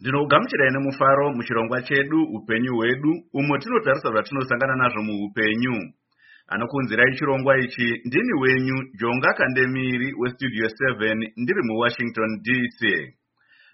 ndinokugamuchirai nemufaro muchirongwa chedu upenyu hwedu umo tinotarisa zvatinosangana nazvo muupenyu. Anokunzirai chirongwa ichi ndini wenyu jonga kandemiri westudio 7 ndiri muwashington dc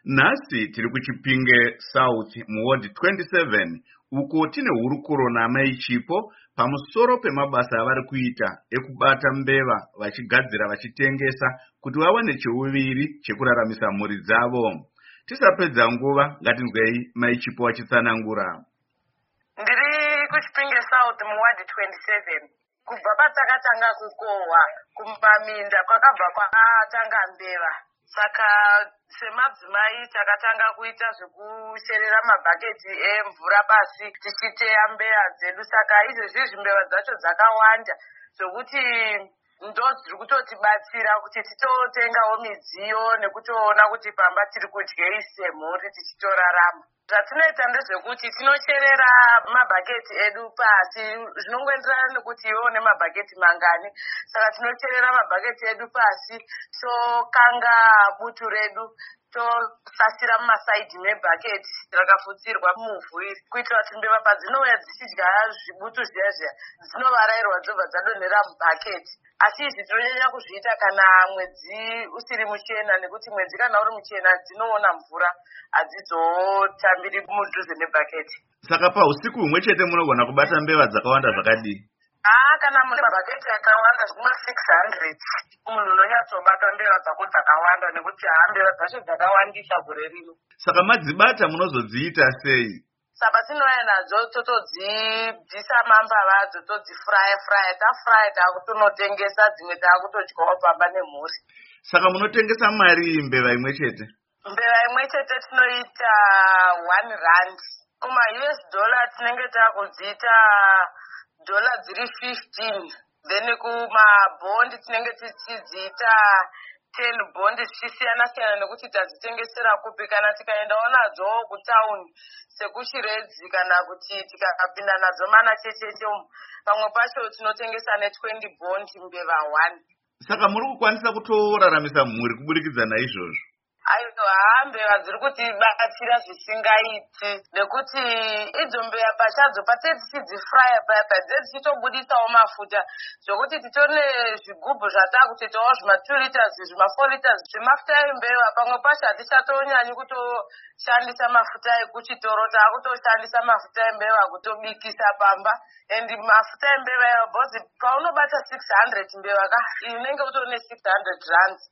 nhasi tiri kuchipinge south muward 27 uko tine hurukuro namai chipo pamusoro pemabasa avari kuita ekubata mbeva vachigadzira vachitengesa kuti vawane cheuviri chekuraramisa mhuri dzavo tisapedza nguva ngatinzwei mai chipo vachitsanangura ndiri kuchipinge south muward 27 kubva patakatanga kukohwa kumaminda kwakabva kwatanga mbeva. Saka semadzimai takatanga kuita zvekusherera mabhaketi emvura pasi tichiteya mbeya dzedu. Saka izvezvizvi mbeva dzacho dzakawanda zvokuti ndo dziri kutotibatsira kuti titotengawo midziyo nekutoona kuti pamba tiri kudyei semhuri tichitorarama. Zvatinoita ndezvekuti tinocherera mabhaketi edu pasi. Zvinongoenderana nekuti iwewo nemabhaketi mangani. Saka tinocherera mabhaketi edu pasi tokanga butu redu tosasira mumasaidhi mebhaketi rakafutsirwa muvhu iri kuitira kuti mbeva padzinouya dzichidya zvibutu zviya zviya dzinovarairwa dzobva dzadonhera mubhaketi asi izvi tinonyanya kuzviita kana mwedzi usiri muchena nekuti mwedzi kana uri muchena dzinoona mvura hadzizotambiri mudhuze nebhaketi saka pausiku humwe chete munogona kubata mbeva dzakawanda zvakadii haa kana mune mabhaketi akawanda zvimwe six hundred munhu unonyatsobata mbeva dzako dzakawanda nekuti haa mbeva dzacho dzakawandisa gore rino. Saka madzibata munozodziita sei? Saka tinouya nadzo totodzibvisa mambava adzo todzifraya fraya tafraya taakutonotengesa dzimwe taakutodyawo pamba nemhuri. Saka munotengesa mari mbeva imwe chete? Mbeva imwe chete tinoita one rand. Kuma-us dollar tinenge taakudziita dhola dziri fifteen then kumabhondi tinenge tichidziita ten bhondi zvichisiyana siyana nekuti tadzitengesera kupi kana tikaendawo nadzo kutauni sekuchiredzi kana kuti tikapinda nadzo mana checheche umu. Pamwe pacho tinotengesa netwenty bondi mbeva one. Saka muri kukwanisa kutoraramisa mhuri kuburikidza naizvozvo aiwa mbeva dziri kutibatsira zvisingaiti nekuti idzo mbeva pachadzo patee tichidzifraya paya paya dzee dzichitobudisawo mafuta zvokuti titori nezvigubhu zvataakutoitawo zvima2 liters zvima4 liters zvemafuta embeva pamwe pacho hatichatonyanyi kutoshandisa mafuta ekuchitoro taakutoshandisa mafuta embeva kutobikisa pamba and mafuta embeva iwa bhozi paunobata six hundred mbeva ka unenge utori ne-six hundred rands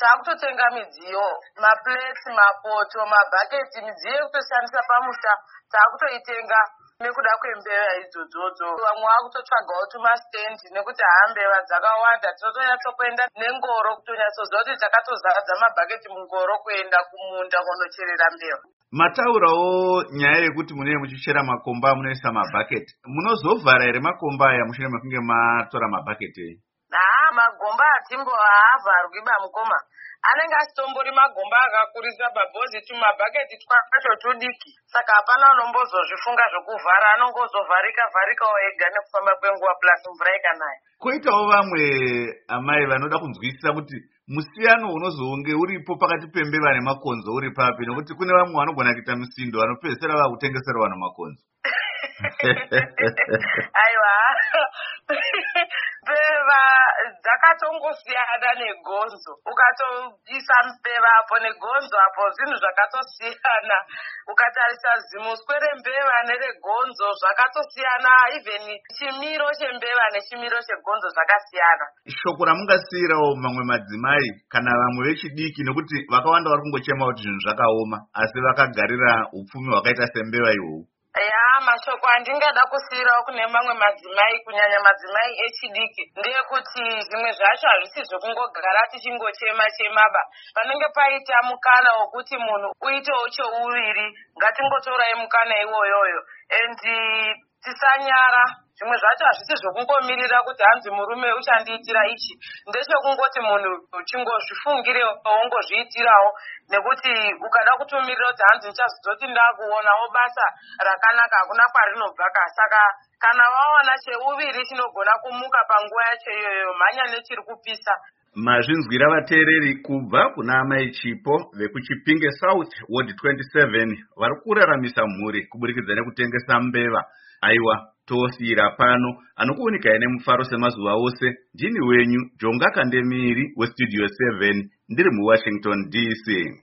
taakutotenga midziyo mapleti mapoto mabhaketi midziyo yekutoshandisa pamusha. Taakutoitenga nekuda kwembeva idzodzodzo. Vamwe vakutotsvagawo tumastendi nekuti haambeva dzakawanda. Tinotonyatsokuenda nengoro kutonyatsoziva kuti takatozadza mabhaketi mungoro kuenda kumunda kunocherera mbeva. Mataurawo nyaya yekuti munee muchichera makomba munoisa mabhaketi. Munozovhara here makomba aya mushure mekunge matora mabhaketi? ei magomba hatimbo haavharwiba mukoma anenge asitombori magomba akakurisa babhozi tumabhaketi twacho tudiki. Saka hapana unombozozvifunga zvokuvhara anongozovharika vharikawo ega nekufamba kwenguva plus mvura ikanaya. Koitawo vamwe amai vanoda kunzwisisa kuti musiyano unozonge uripo pakati pembeva nemakonzo uri papi nokuti kune vamwe vanogona kuita musindo vanopedzisira vakutengesera vanhu makonzo. Aiwa mbeva dzakatongosiyana negonzo. Ukatoisa mbeva apo negonzo apo zvinhu zvakatosiyana. Ukatarisa zimuswe rembeva neregonzo zvakatosiyana. Even chimiro chembeva nechimiro chegonzo zvakasiyana. Shoko ramungasiyirawo mamwe madzimai kana vamwe vechidiki nekuti vakawanda vari kungochema kuti zvinhu zvakaoma asi vakagarira upfumi hwakaita sembeva ihwohwu mashoko andingada kusiyirawo kune mamwe madzimai kunyanya madzimai echidiki ndeyekuti zvimwe zvacho hazvisi zvekungogara tichingochema chemaba. Panenge paita mukana wokuti munhu uitewo chouviri ngatingotorai mukana iwoyoyo. And tisanyara. Zvimwe zvacho hazvisi zvokungomirira kuti hanzi murume uchandiitira ichi. Ndechekungoti munhu uchingozvifungire wongozviitirawo nekuti ukada kutomirira kuti hanzi ndichazozoti ndakuonawo basa rakanaka hakuna kwarinobva ka. Saka kana wawana cheuviri chinogona kumuka panguva yacho iyoyo mhanya nechiri kupisa. Mazvinzwira vateereri kubva kuna amai chipo vekuchipinge south ward 27 vari kuraramisa mhuri kuburikidza nekutengesa mbeva aiwa tosiyira pano. Anokuunikai nemufaro semazuva ose? Ndini wenyu jonga kandemiri westudio 7 ndiri muwashington dc